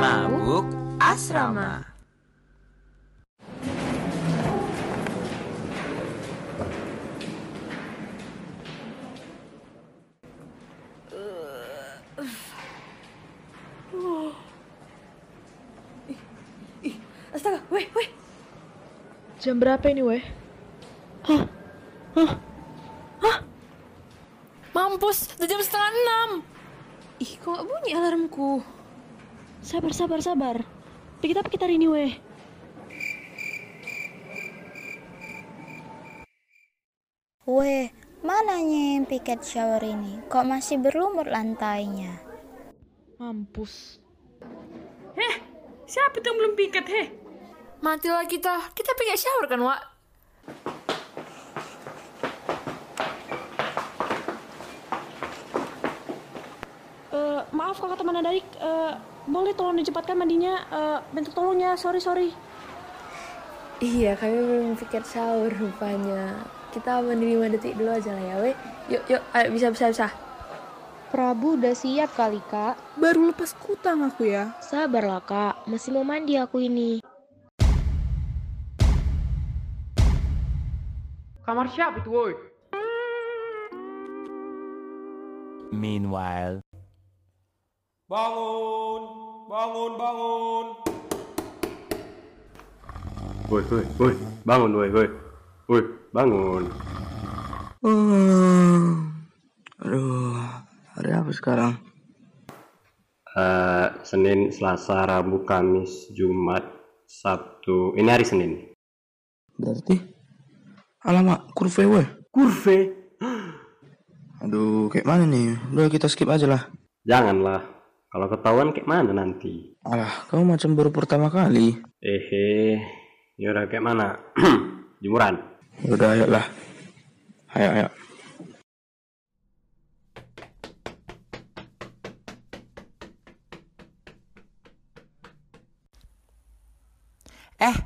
Mabuk Asrama. Astaga, weh, weh. Jam berapa ini, weh? Mampus, udah jam setengah enam. Ih, kok gak bunyi alarmku? Sabar, sabar, sabar. Pikir apa kita hari ini, weh? Weh, mananya yang piket shower ini? Kok masih berlumut lantainya? Mampus. Siapa tuh yang belum piket, heh? Matilah kita. Kita pengen shower kan, Wak? Maaf kakak teman Adarik, Eh, boleh tolong dicepatkan mandinya? Eh, bentuk tolong ya, sorry sorry. Iya, kami belum pikir sahur rupanya. Kita mandi 5 detik dulu aja lah ya, weh. Yuk, yuk, ayo bisa, bisa, bisa. Prabu udah siap kali kak Baru lepas kutang aku ya. Sabarlah kak Masih mau mandi aku ini Kamar siapa itu, woi? Meanwhile, Bangun, bangun, bangun. Woi, woi, woi, bangun, woi, woi, woi, bangun. Aduh, hari apa sekarang? Eh, Senin, Selasa, Rabu, Kamis, Jumat, Sabtu. Ini hari Senin. Berarti, alamak, kurve weh. Kurve? Aduh, kayak mana nih? Udah kita skip aja lah. Janganlah. Kalau ketahuan kayak mana nanti? Alah, kamu macam baru pertama kali. Ehe, yaudah kayak mana? Jemuran. Yaudah, ayolah. Ayo, ayo. eh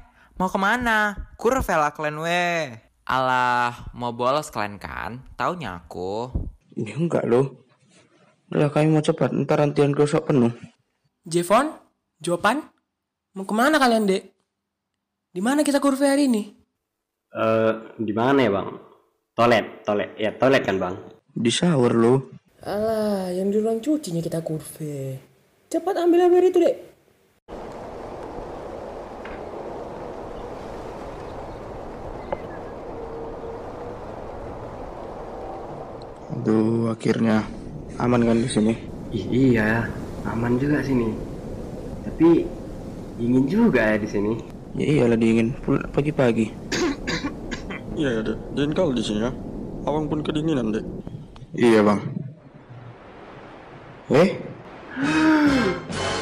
mau ke mana? Kurve lah kalian weh. Alah, mau bolos kalian kan? Taunya aku. Ini enggak loh. Udah kami mau cepat, ntar antian gosok penuh. Jevon? Jopan? Mau ke mana kalian, dek? Di mana kita kurve hari ini? Eh, di mana ya bang? Toilet, toilet, ya toilet kan bang? Di shower loh. Alah, yang di ruang cucinya kita kurve. Cepat ambil air itu, dek. Aduh, akhirnya aman kan di sini. Iya, aman juga sini. Tapi dingin juga ya di sini. Ya iyalah dingin, pagi-pagi. Iya ya dek, dingin kali di sini ya. Awang pun kedinginan dek. Iya bang. Eh?